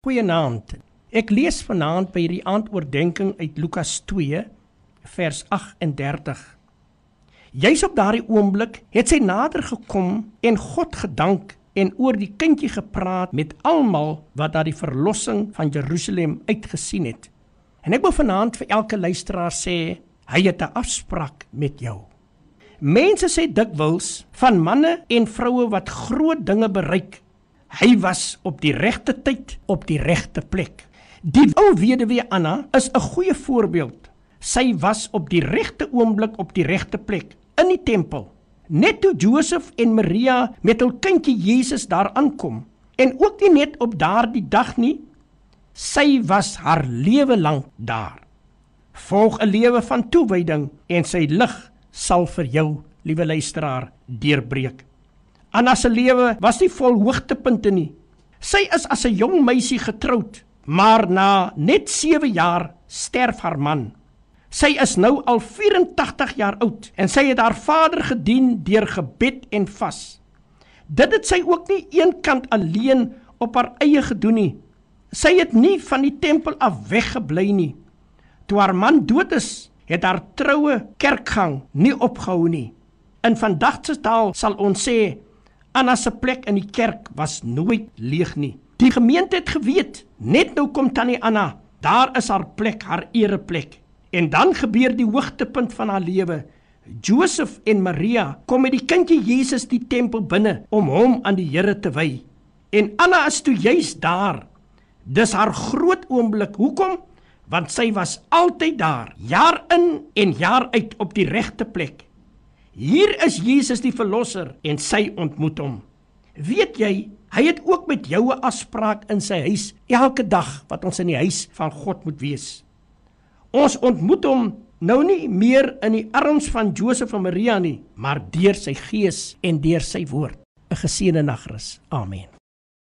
Goeienaand. Ek lees vanaand by hierdie aandoordenking uit Lukas 2 vers 38. Juis op daardie oomblik het sy nader gekom en God gedank en oor die kindjie gepraat met almal wat daardie verlossing van Jerusalem uitgesien het. En ek wil vanaand vir elke luisteraar sê, hy het 'n afspraak met jou. Mense sê dikwels van manne en vroue wat groot dinge bereik Hy was op die regte tyd op die regte plek. Die ou weduwee Anna is 'n goeie voorbeeld. Sy was op die regte oomblik op die regte plek in die tempel. Net toe Josef en Maria met hul kindjie Jesus daar aankom en ook nie net op daardie dag nie, sy was haar lewe lank daar. Volg 'n lewe van toewyding en sy lig sal vir jou, liewe luisteraar, deurbreek. Anna se lewe was nie vol hoogtepunte nie. Sy is as 'n jong meisie getroud, maar na net 7 jaar sterf haar man. Sy is nou al 84 jaar oud en sy het haar vader gedien deur gebed en vas. Dit het sy ook nie eenkant alleen op haar eie gedoen nie. Sy het nie van die tempel af weggebly nie. Toe haar man dood is, het haar troue kerkgang nie opgehou nie. In vandag se taal sal ons sê Anna se plek in die kerk was nooit leeg nie. Die gemeente het geweet, net nou kom tannie Anna, daar is haar plek, haar ereplek. En dan gebeur die hoogtepunt van haar lewe. Josef en Maria kom met die kindjie Jesus die tempel binne om hom aan die Here te wy. En Anna is toe juis daar. Dis haar groot oomblik. Hoekom? Want sy was altyd daar, jaar in en jaar uit op die regte plek. Hier is Jesus die verlosser en sy ontmoet hom. Weet jy, hy het ook met jou 'n afspraak in sy huis elke dag wat ons in die huis van God moet wees. Ons ontmoet hom nou nie meer in die arms van Josef en Maria nie, maar deur sy gees en deur sy woord. 'n Geseënde nagrus. Amen.